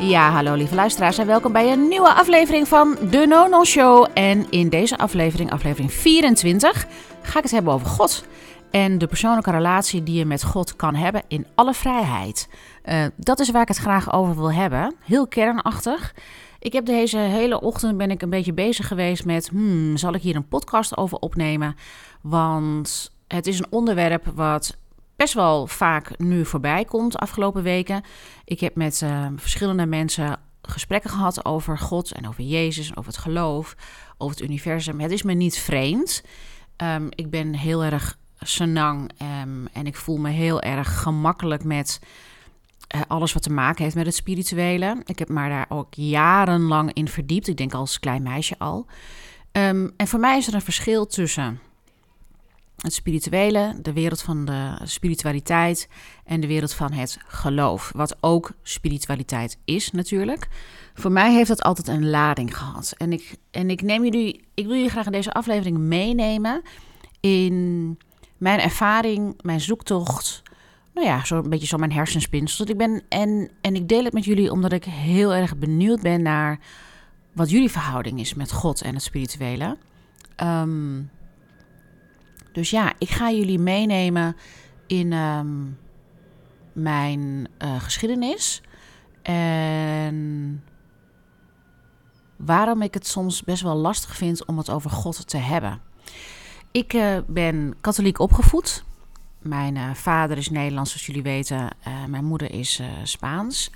Ja, hallo lieve luisteraars en welkom bij een nieuwe aflevering van de Nono Show. En in deze aflevering, aflevering 24, ga ik het hebben over God. En de persoonlijke relatie die je met God kan hebben in alle vrijheid. Uh, dat is waar ik het graag over wil hebben. Heel kernachtig. Ik heb deze hele ochtend ben ik een beetje bezig geweest met, hmm, zal ik hier een podcast over opnemen? Want het is een onderwerp wat best wel vaak nu voorbij komt afgelopen weken. Ik heb met uh, verschillende mensen gesprekken gehad over God en over Jezus over het geloof, over het universum. Het is me niet vreemd. Um, ik ben heel erg senang um, en ik voel me heel erg gemakkelijk met uh, alles wat te maken heeft met het spirituele. Ik heb me daar ook jarenlang in verdiept. Ik denk als klein meisje al. Um, en voor mij is er een verschil tussen het spirituele, de wereld van de spiritualiteit en de wereld van het geloof. Wat ook spiritualiteit is natuurlijk. Voor mij heeft dat altijd een lading gehad. En ik, en ik, neem jullie, ik wil jullie graag in deze aflevering meenemen in mijn ervaring, mijn zoektocht. Nou ja, zo'n beetje zo mijn hersenspinsel. Ik ben, en, en ik deel het met jullie omdat ik heel erg benieuwd ben naar wat jullie verhouding is met God en het spirituele. Um, dus ja, ik ga jullie meenemen in um, mijn uh, geschiedenis. En waarom ik het soms best wel lastig vind om het over God te hebben. Ik uh, ben katholiek opgevoed. Mijn uh, vader is Nederlands, zoals jullie weten. mijn moeder is Spaans.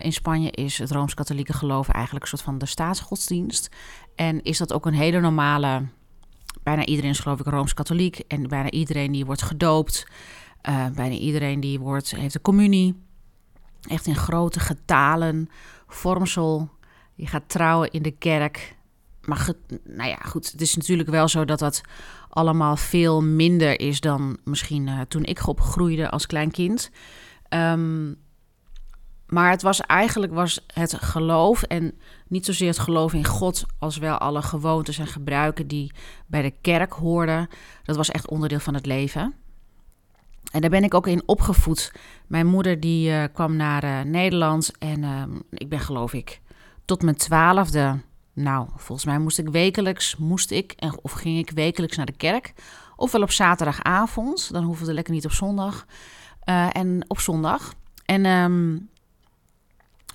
in Spanje is het Rooms-Katholieke geloof eigenlijk een soort van de staatsgodsdienst. En is dat ook een hele normale bijna iedereen is geloof ik rooms-katholiek. En bijna iedereen die wordt gedoopt. Uh, bijna iedereen die wordt, heeft de communie. Echt in grote getalen. Vormsel. Je gaat trouwen in de kerk. Maar nou ja, goed. Het is natuurlijk wel zo dat dat allemaal veel minder is dan misschien uh, toen ik opgroeide als klein kind. Um, maar het was eigenlijk was het geloof en niet zozeer het geloof in God als wel alle gewoontes en gebruiken die bij de kerk hoorden. Dat was echt onderdeel van het leven. En daar ben ik ook in opgevoed. Mijn moeder die uh, kwam naar uh, Nederland en uh, ik ben geloof ik tot mijn twaalfde. Nou, volgens mij moest ik wekelijks, moest ik, of ging ik wekelijks naar de kerk. Ofwel op zaterdagavond, dan hoefde lekker niet op zondag. Uh, en op zondag. En um,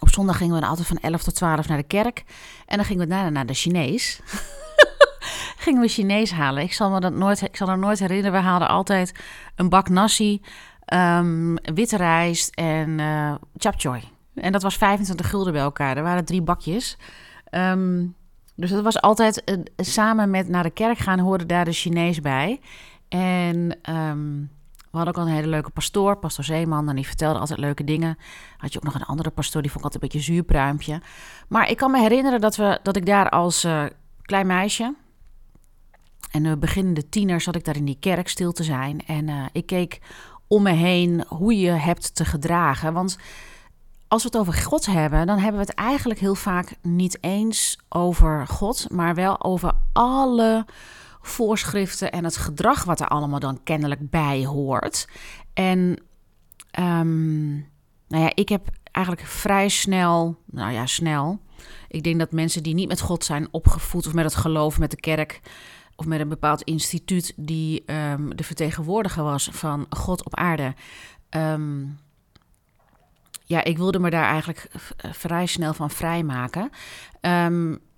op zondag gingen we dan altijd van 11 tot 12 naar de kerk. En dan gingen we daarna naar de Chinees. gingen we Chinees halen. Ik zal me dat nooit, ik zal me nooit herinneren. We haalden altijd een bak nasi, um, witte rijst en uh, chapchoy. En dat was 25 gulden bij elkaar. Er waren drie bakjes. Um, dus dat was altijd uh, samen met naar de kerk gaan, hoorde daar de Chinees bij. En um, we hadden ook al een hele leuke pastoor, pastoor Zeeman. En die vertelde altijd leuke dingen. Had je ook nog een andere pastoor, die vond ik altijd een beetje zuurpruimpje. Maar ik kan me herinneren dat, we, dat ik daar als uh, klein meisje... en de beginnende tiener zat ik daar in die kerk stil te zijn. En uh, ik keek om me heen hoe je hebt te gedragen. Want als we het over God hebben, dan hebben we het eigenlijk heel vaak niet eens over God... maar wel over alle voorschriften en het gedrag wat er allemaal dan kennelijk bij hoort. En um, nou ja, ik heb eigenlijk vrij snel, nou ja, snel. Ik denk dat mensen die niet met God zijn opgevoed of met het geloof, met de kerk of met een bepaald instituut die um, de vertegenwoordiger was van God op aarde. Um, ja, ik wilde me daar eigenlijk vrij snel van vrijmaken.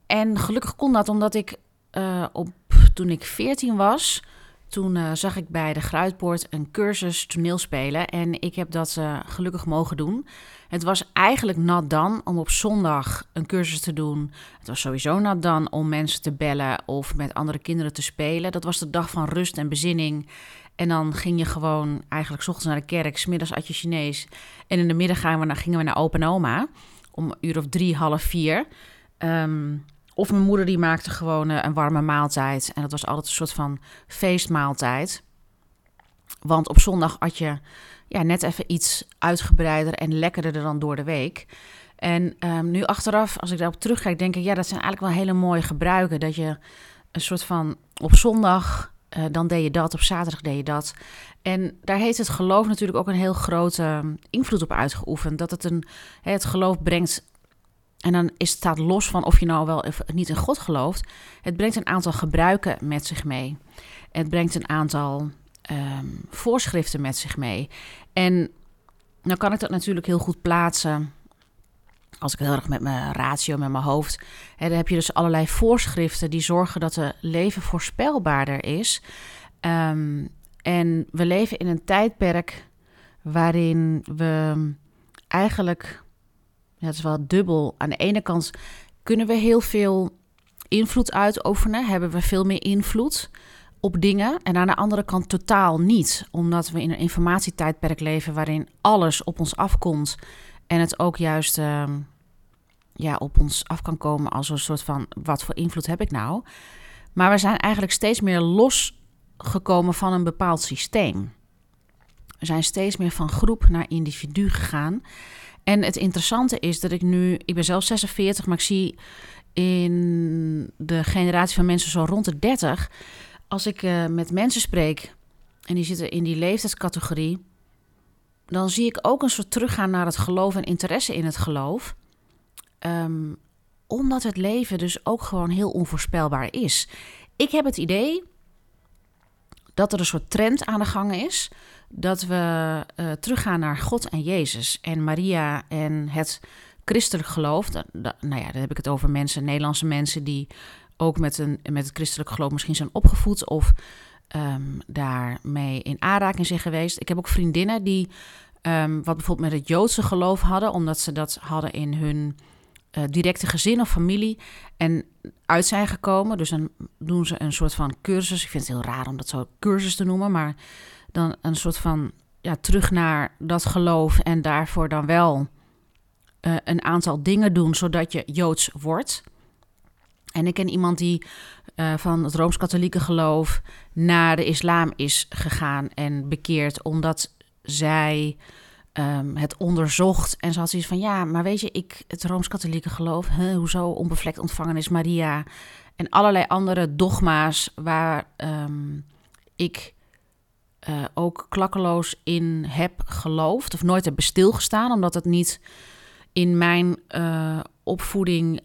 En gelukkig kon dat omdat ik uh, op toen ik 14 was, toen uh, zag ik bij de Gruitpoort een cursus toneelspelen. En ik heb dat uh, gelukkig mogen doen. Het was eigenlijk nat dan om op zondag een cursus te doen. Het was sowieso nat dan om mensen te bellen of met andere kinderen te spelen. Dat was de dag van rust en bezinning. En dan ging je gewoon eigenlijk s ochtends naar de kerk, smiddags at je Chinees. En in de middag gaan we naar, gingen we naar Open Oma om een uur of drie, half vier. Um, of mijn moeder die maakte gewoon uh, een warme maaltijd. En dat was altijd een soort van feestmaaltijd. Want op zondag had je ja, net even iets uitgebreider en lekkerder dan door de week. En um, nu achteraf, als ik daarop terugkijk, denk ik... ja, dat zijn eigenlijk wel hele mooie gebruiken. Dat je een soort van op zondag... Uh, dan deed je dat, op zaterdag deed je dat. En daar heeft het geloof natuurlijk ook een heel grote invloed op uitgeoefend. Dat het een, het geloof brengt En dan is, staat los van of je nou wel of niet in God gelooft. Het brengt een aantal gebruiken met zich mee. Het brengt een aantal ehm, voorschriften met zich mee. En nou kan ik dat natuurlijk heel goed plaatsen. Als ik heel erg met mijn ratio, met mijn hoofd. Hè, dan heb je dus allerlei voorschriften die zorgen dat het leven voorspelbaarder is. Um, en we leven in een tijdperk waarin we eigenlijk, het is wel dubbel. Aan de ene kant kunnen we heel veel invloed uitoefenen, hebben we veel meer invloed op dingen. En aan de andere kant totaal niet, omdat we in een informatietijdperk leven waarin alles op ons afkomt en het ook juist ehm, ja, op ons af kan komen als een soort van: wat voor invloed heb ik nou? Maar we zijn eigenlijk steeds meer losgekomen van een bepaald systeem. We zijn steeds meer van groep naar individu gegaan. En het interessante is dat ik nu, ik ben zelf 46, maar ik zie in de generatie van mensen zo rond de 30, als ik uh, met mensen spreek en die zitten in die leeftijdscategorie, dan zie ik ook een soort teruggaan naar het geloof en interesse in het geloof. Um, omdat het leven dus ook gewoon heel onvoorspelbaar is. Ik heb het idee dat er een soort trend aan de gang is. Dat we uh, teruggaan naar God en Jezus en Maria en het christelijk geloof. Nou ja, dan heb ik het over mensen, Nederlandse mensen die ook met, een, met het christelijk geloof misschien zijn opgevoed of um, daarmee in aanraking zijn geweest. Ik heb ook vriendinnen die um, wat bijvoorbeeld met het Joodse geloof hadden, omdat ze dat hadden in hun uh, directe gezin of familie en uit zijn gekomen. Dus dan doen ze een soort van cursus. Ik vind het heel raar om dat zo cursus te noemen, maar dan een soort van ja, terug naar dat geloof en daarvoor dan wel uh, een aantal dingen doen zodat je Joods wordt. En ik ken iemand die uh, van het Rooms-Katholieke geloof naar de islam is gegaan en bekeerd, omdat zij um, het onderzocht. En ze had zoiets van: ja, maar weet je, ik, het Rooms-Katholieke geloof, hoezo onbevlekt ontvangen is Maria. En allerlei andere dogma's waar um, ik uh, ook klakkeloos in heb geloofd, of nooit heb stilgestaan, omdat het niet in mijn uh, opvoeding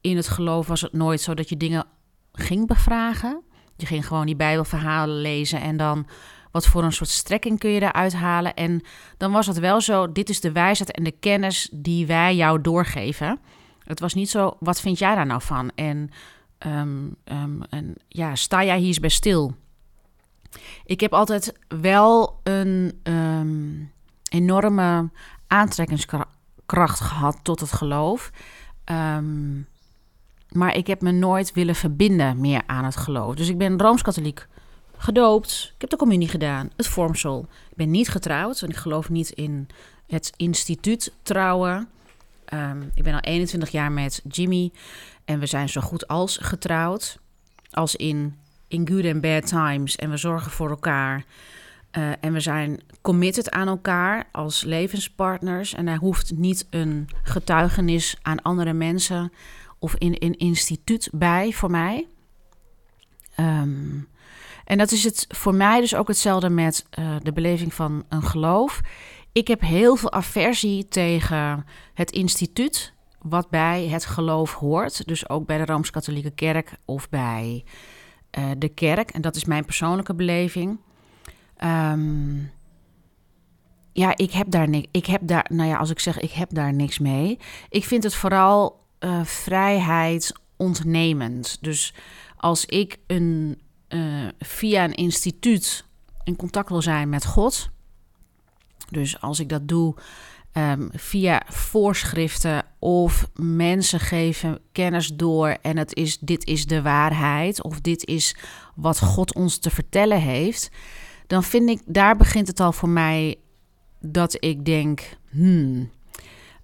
in het geloof was het nooit zo dat je dingen ging bevragen. Je ging gewoon die Bijbelverhalen lezen en dan wat voor een soort strekking kun je daaruit halen. En dan was het wel zo, dit is de wijsheid en de kennis die wij jou doorgeven. Het was niet zo, wat vind jij daar nou van? En, um, um, en ja, sta jij hier eens bij stil? Ik heb altijd wel een um, enorme aantrekkingskracht gehad tot het geloof. Um, maar ik heb me nooit willen verbinden meer aan het geloof. Dus ik ben rooms-katholiek gedoopt. Ik heb de communie gedaan, het vormsel. Ik ben niet getrouwd, want ik geloof niet in het instituut trouwen. Um, ik ben al 21 jaar met Jimmy en we zijn zo goed als getrouwd. Als in, in good and bad times. En we zorgen voor elkaar. Uh, en we zijn committed aan elkaar als levenspartners. En er hoeft niet een getuigenis aan andere mensen of in een instituut bij voor mij. Um, en dat is het voor mij dus ook hetzelfde met uh, de beleving van een geloof. Ik heb heel veel aversie tegen het instituut wat bij het geloof hoort. Dus ook bij de Rooms-Katholieke Kerk of bij uh, de kerk. En dat is mijn persoonlijke beleving. Um, ja, ik heb daar niks. Ik heb daar, nou ja, als ik zeg ik heb daar niks mee. Ik vind het vooral uh, vrijheid ontnemend. Dus als ik een uh, via een instituut in contact wil zijn met God. Dus als ik dat doe um, via voorschriften of mensen geven kennis door en het is dit is de waarheid of dit is wat God ons te vertellen heeft, dan vind ik daar begint het al voor mij dat ik denk, hmm,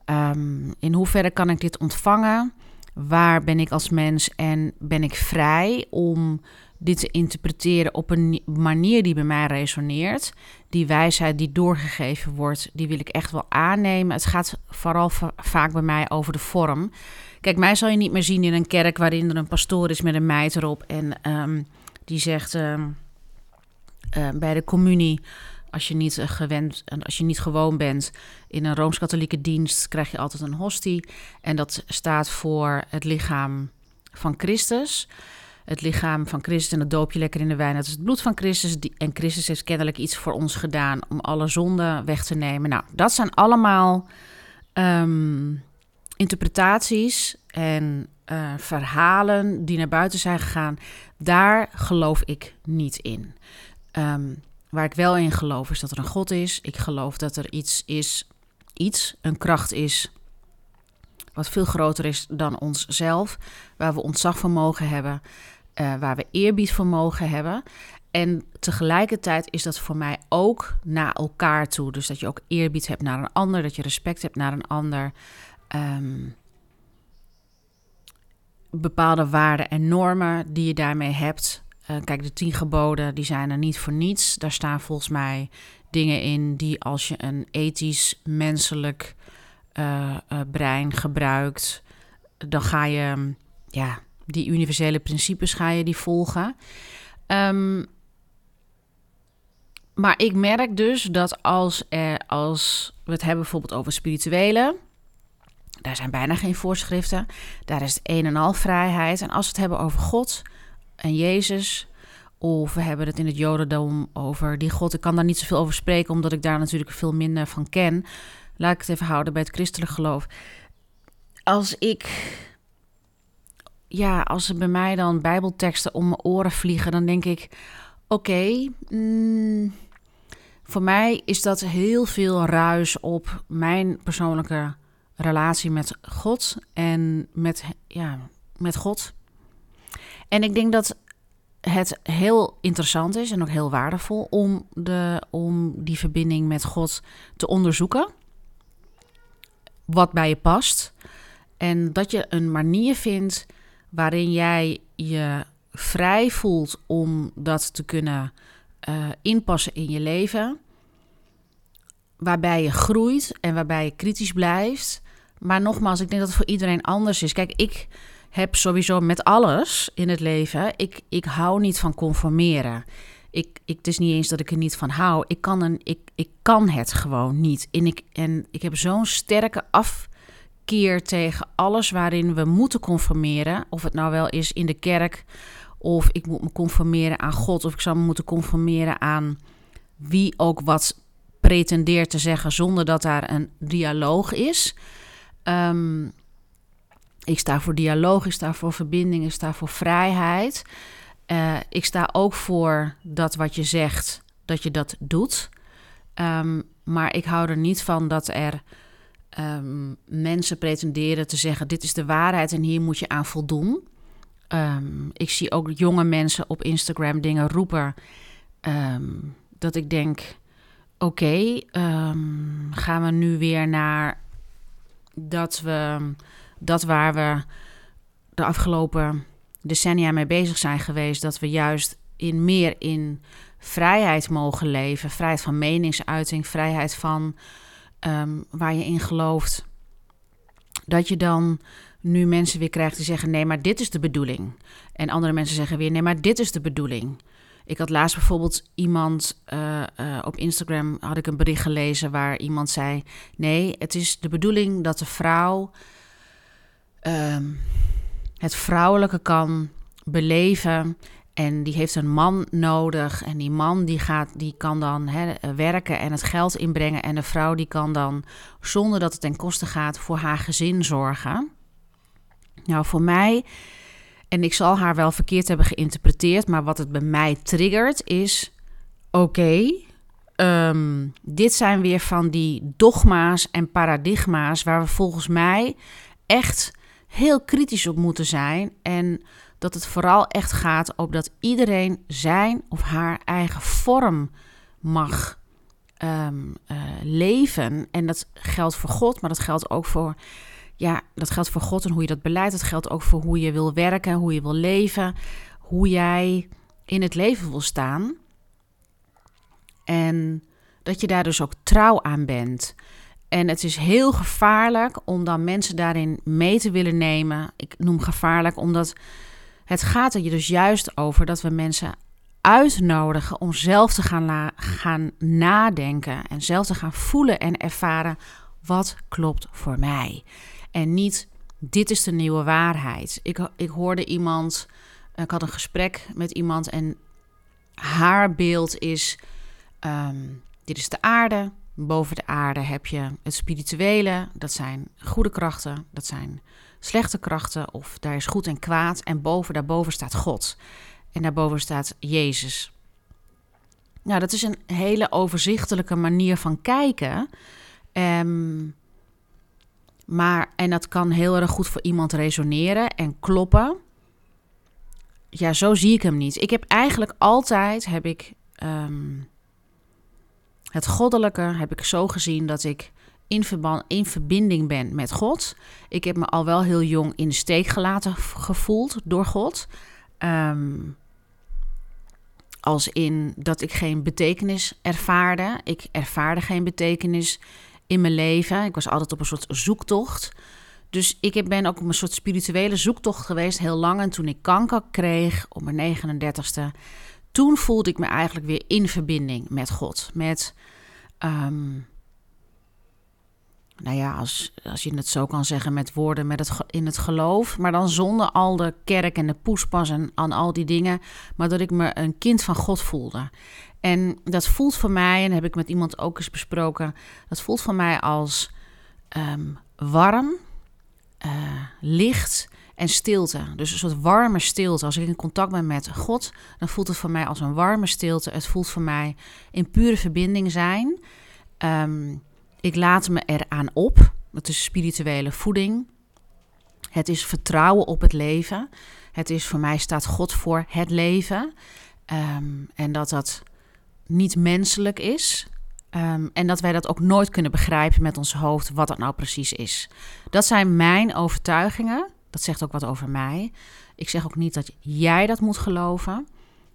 um, in hoeverre kan ik dit ontvangen? Waar ben ik als mens en ben ik vrij om dit te interpreteren op een manier die bij mij resoneert. Die wijsheid die doorgegeven wordt, die wil ik echt wel aannemen. Het gaat vooral vaak bij mij over de vorm. Kijk, mij zal je niet meer zien in een kerk waarin er een pastoor is met een meid erop en um, die zegt um, uh, bij de communie. als je niet gewend en als je niet gewoon bent in een rooms-katholieke dienst, krijg je altijd een hostie. En dat staat voor het lichaam van Christus. Het lichaam van Christus en dat doop je lekker in de wijn. Dat is het bloed van Christus. En Christus heeft kennelijk iets voor ons gedaan om alle zonden weg te nemen. Nou, dat zijn allemaal ehm, interpretaties en uh, verhalen die naar buiten zijn gegaan. Daar geloof ik niet in. Um, waar ik wel in geloof is dat er een God is. Ik geloof dat er iets is, iets, een kracht is wat veel groter is dan onszelf, waar we ontzag voor hebben, uh, waar we eerbied voor mogen hebben. En tegelijkertijd is dat voor mij ook naar elkaar toe. Dus dat je ook eerbied hebt naar een ander, dat je respect hebt naar een ander. Um, bepaalde waarden en normen die je daarmee hebt. Uh, kijk, de tien geboden die zijn er niet voor niets. Daar staan volgens mij dingen in die als je een ethisch, menselijk uh, uh, brein gebruikt, dan ga je ja, die universele principes ga je die volgen. Um, maar ik merk dus dat als, er, als we het hebben bijvoorbeeld over spirituele, daar zijn bijna geen voorschriften. Daar is het een en al vrijheid. En als we het hebben over God en Jezus, of we hebben het in het Jodendom over die God, ik kan daar niet zoveel over spreken, omdat ik daar natuurlijk veel minder van ken. Laat ik het even houden bij het christelijk geloof. Als ik, ja, als er bij mij dan Bijbelteksten om mijn oren vliegen, dan denk ik: oké, mm, voor mij is dat heel veel ruis op mijn persoonlijke relatie met God en met, ja, met God. En ik denk dat het heel interessant is en ook heel waardevol om, de, om die verbinding met God te onderzoeken. Wat bij je past. En dat je een manier vindt waarin jij je vrij voelt om dat te kunnen uh, inpassen in je leven. Waarbij je groeit en waarbij je kritisch blijft. Maar nogmaals, ik denk dat het voor iedereen anders is. Kijk, ik heb sowieso met alles in het leven. Ik, ik hou niet van conformeren. Ik, ik, het is niet eens dat ik er niet van hou. Ik kan, een, ik, ik kan het gewoon niet. En ik, en ik heb zo'n sterke afkeer tegen alles waarin we moeten conformeren. Of het nou wel is in de kerk, of ik moet me conformeren aan God, of ik zou me moeten conformeren aan wie ook wat pretendeert te zeggen zonder dat daar een dialoog is. Um, ik sta voor dialoog, ik sta voor verbinding, ik sta voor vrijheid. Uh, ik sta ook voor dat wat je zegt, dat je dat doet. Um, maar ik hou er niet van dat er um, mensen pretenderen te zeggen: dit is de waarheid en hier moet je aan voldoen. Um, ik zie ook jonge mensen op Instagram dingen roepen. dat ik denk: oké, gaan we nu weer naar dat we dat waar we de afgelopen decennia mee bezig zijn geweest, dat we juist in meer in vrijheid mogen leven, vrijheid van meningsuiting, vrijheid van um, waar je in gelooft, dat je dan nu mensen weer krijgt die zeggen: nee, maar dit is de bedoeling. En andere mensen zeggen weer: nee, maar dit is de bedoeling. Ik had laatst bijvoorbeeld iemand uh, uh, op Instagram had ik een bericht gelezen waar iemand zei: nee, het is de bedoeling dat de vrouw um, het vrouwelijke kan beleven. En die heeft een man nodig. En die man die gaat, die kan dan werken en het geld inbrengen. En de vrouw die kan dan, zonder dat het ten koste gaat, voor haar gezin zorgen. Nou, voor mij, en ik zal haar wel verkeerd hebben geïnterpreteerd, maar wat het bij mij triggert is: oké, um, dit zijn weer van die dogma's en paradigma's waar we volgens mij echt heel kritisch op moeten zijn. En dat het vooral echt gaat op dat iedereen zijn of haar eigen vorm mag um, uh, leven. En dat geldt voor God, maar dat geldt ook voor. Ja, dat geldt voor God en hoe je dat beleidt. Dat geldt ook voor hoe je wil werken, hoe je wil leven, hoe jij in het leven wil staan. En dat je daar dus ook trouw aan bent. En het is heel gevaarlijk om dan mensen daarin mee te willen nemen. Ik noem gevaarlijk omdat het gaat er dus juist over dat we mensen uitnodigen om zelf te gaan, gaan nadenken en zelf te gaan voelen en ervaren wat klopt voor mij. En niet dit is de nieuwe waarheid. Ik, ik hoorde iemand, ik had een gesprek met iemand en haar beeld is: ehm, dit is de aarde. Boven de aarde heb je het spirituele, dat zijn goede krachten, dat zijn slechte krachten, of daar is goed en kwaad. En boven, daarboven staat God. En daarboven staat Jezus. Nou, dat is een hele overzichtelijke manier van kijken. Um, maar, en dat kan heel erg goed voor iemand resoneren en kloppen. Ja, zo zie ik hem niet. Ik heb eigenlijk altijd heb ik, ehm, het goddelijke heb ik zo gezien dat ik in, verband, in verbinding ben met God. Ik heb me al wel heel jong in de steek gelaten gevoeld door God. Um, als in dat ik geen betekenis ervaarde. Ik ervaarde geen betekenis in mijn leven. Ik was altijd op een soort zoektocht. Dus ik ben ook op een soort spirituele zoektocht geweest heel lang. En toen ik kanker kreeg op mijn 39ste, toen voelde ik me eigenlijk weer in verbinding met God. Met um, nou ja, als, als je het zo kan zeggen met woorden, met het, in het geloof. Maar dan zonder al de kerk en de poespas en aan al die dingen. Maar dat ik me een kind van God voelde. En dat voelt voor mij, en heb ik met iemand ook eens besproken. Dat voelt voor mij als ehm, warm, uh, licht en stilte. Dus een soort warme stilte. Als ik in contact ben met God, dan voelt het voor mij als een warme stilte. Het voelt voor mij in pure verbinding zijn. Um, ik laat me eraan op. Het is spirituele voeding. Het is vertrouwen op het leven. Het is voor mij staat God voor het leven. Ehm, en dat dat niet menselijk is. Ehm, en dat wij dat ook nooit kunnen begrijpen met ons hoofd, wat dat nou precies is. Dat zijn mijn overtuigingen. Dat zegt ook wat over mij. Ik zeg ook niet dat jij dat moet geloven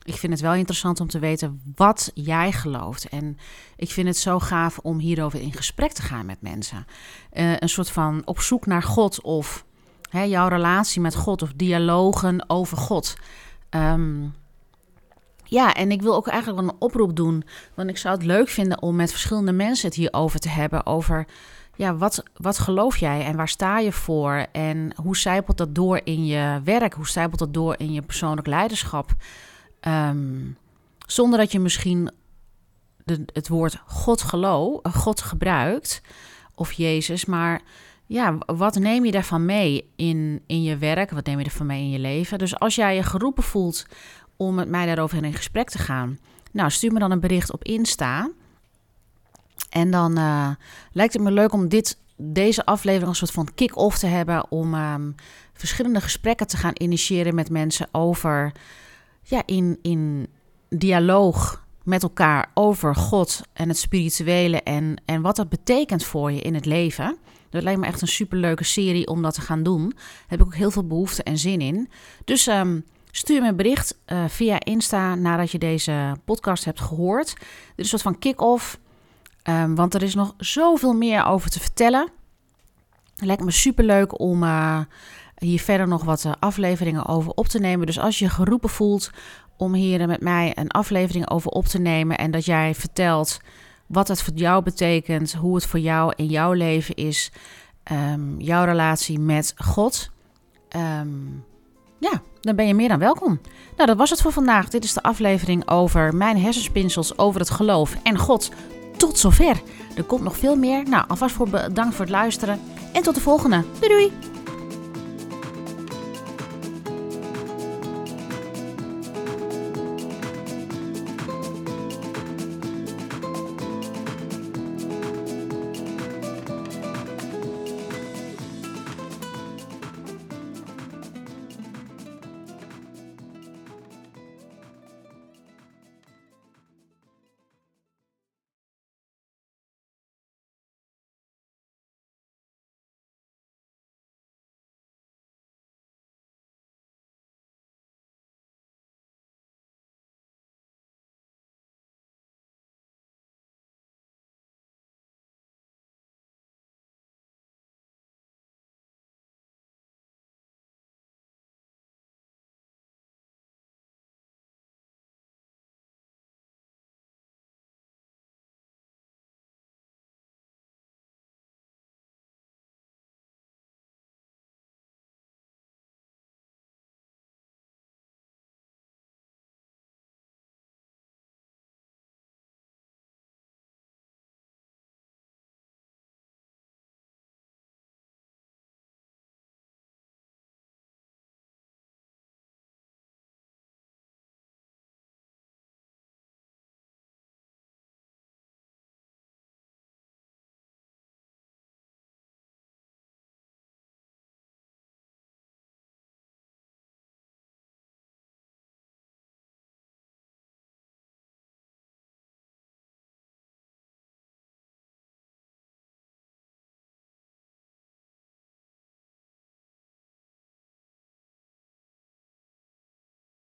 ik vind het wel interessant om te weten wat jij gelooft. En ik vind het zo gaaf om hierover in gesprek te gaan met mensen. Uh, een soort van op zoek naar God of hè, jouw relatie met God of dialogen over God. Um, ja, en ik wil ook eigenlijk wel een oproep doen. Want ik zou het leuk vinden om met verschillende mensen het hierover te hebben. Over ja, wat, wat geloof jij en waar sta je voor? En hoe zijpelt dat door in je werk? Hoe zijpelt dat door in je persoonlijk leiderschap? Ehm, zonder dat je misschien de, het woord God geloof, God gebruikt of Jezus, maar ja, wat neem je daarvan mee in, in je werk? Wat neem je ervan mee in je leven? Dus als jij je geroepen voelt om met mij daarover in gesprek te gaan, nou, stuur me dan een bericht op Insta. En dan uh, lijkt het me leuk om dit, deze aflevering een soort van kick-off te hebben. Om um, verschillende gesprekken te gaan initiëren met mensen over ja, in, in dialoog met elkaar over God en het spirituele en, en wat dat betekent voor je in het leven. Dat lijkt me echt een superleuke serie om dat te gaan doen. Daar heb ik ook heel veel behoefte en zin in. Dus um, stuur me een bericht uh, via Insta nadat je deze podcast hebt gehoord. Dit is een soort van kick-off, um, want er is nog zoveel meer over te vertellen. Lijkt me superleuk om... Uh, hier verder nog wat eh, afleveringen over op te nemen. Dus als je geroepen voelt om hier met mij een aflevering over op te nemen en dat jij vertelt wat het voor jou betekent, hoe het voor jou in jouw leven is, um, jouw relatie met God. Um, ja, dan ben je meer dan welkom. Nou, dat was het voor vandaag. Dit is de aflevering over mijn hersenspinsels, over het geloof en God. Tot zover. Er komt nog veel meer. Nou, alvast voor bedankt voor het luisteren en tot de volgende. Doei doei!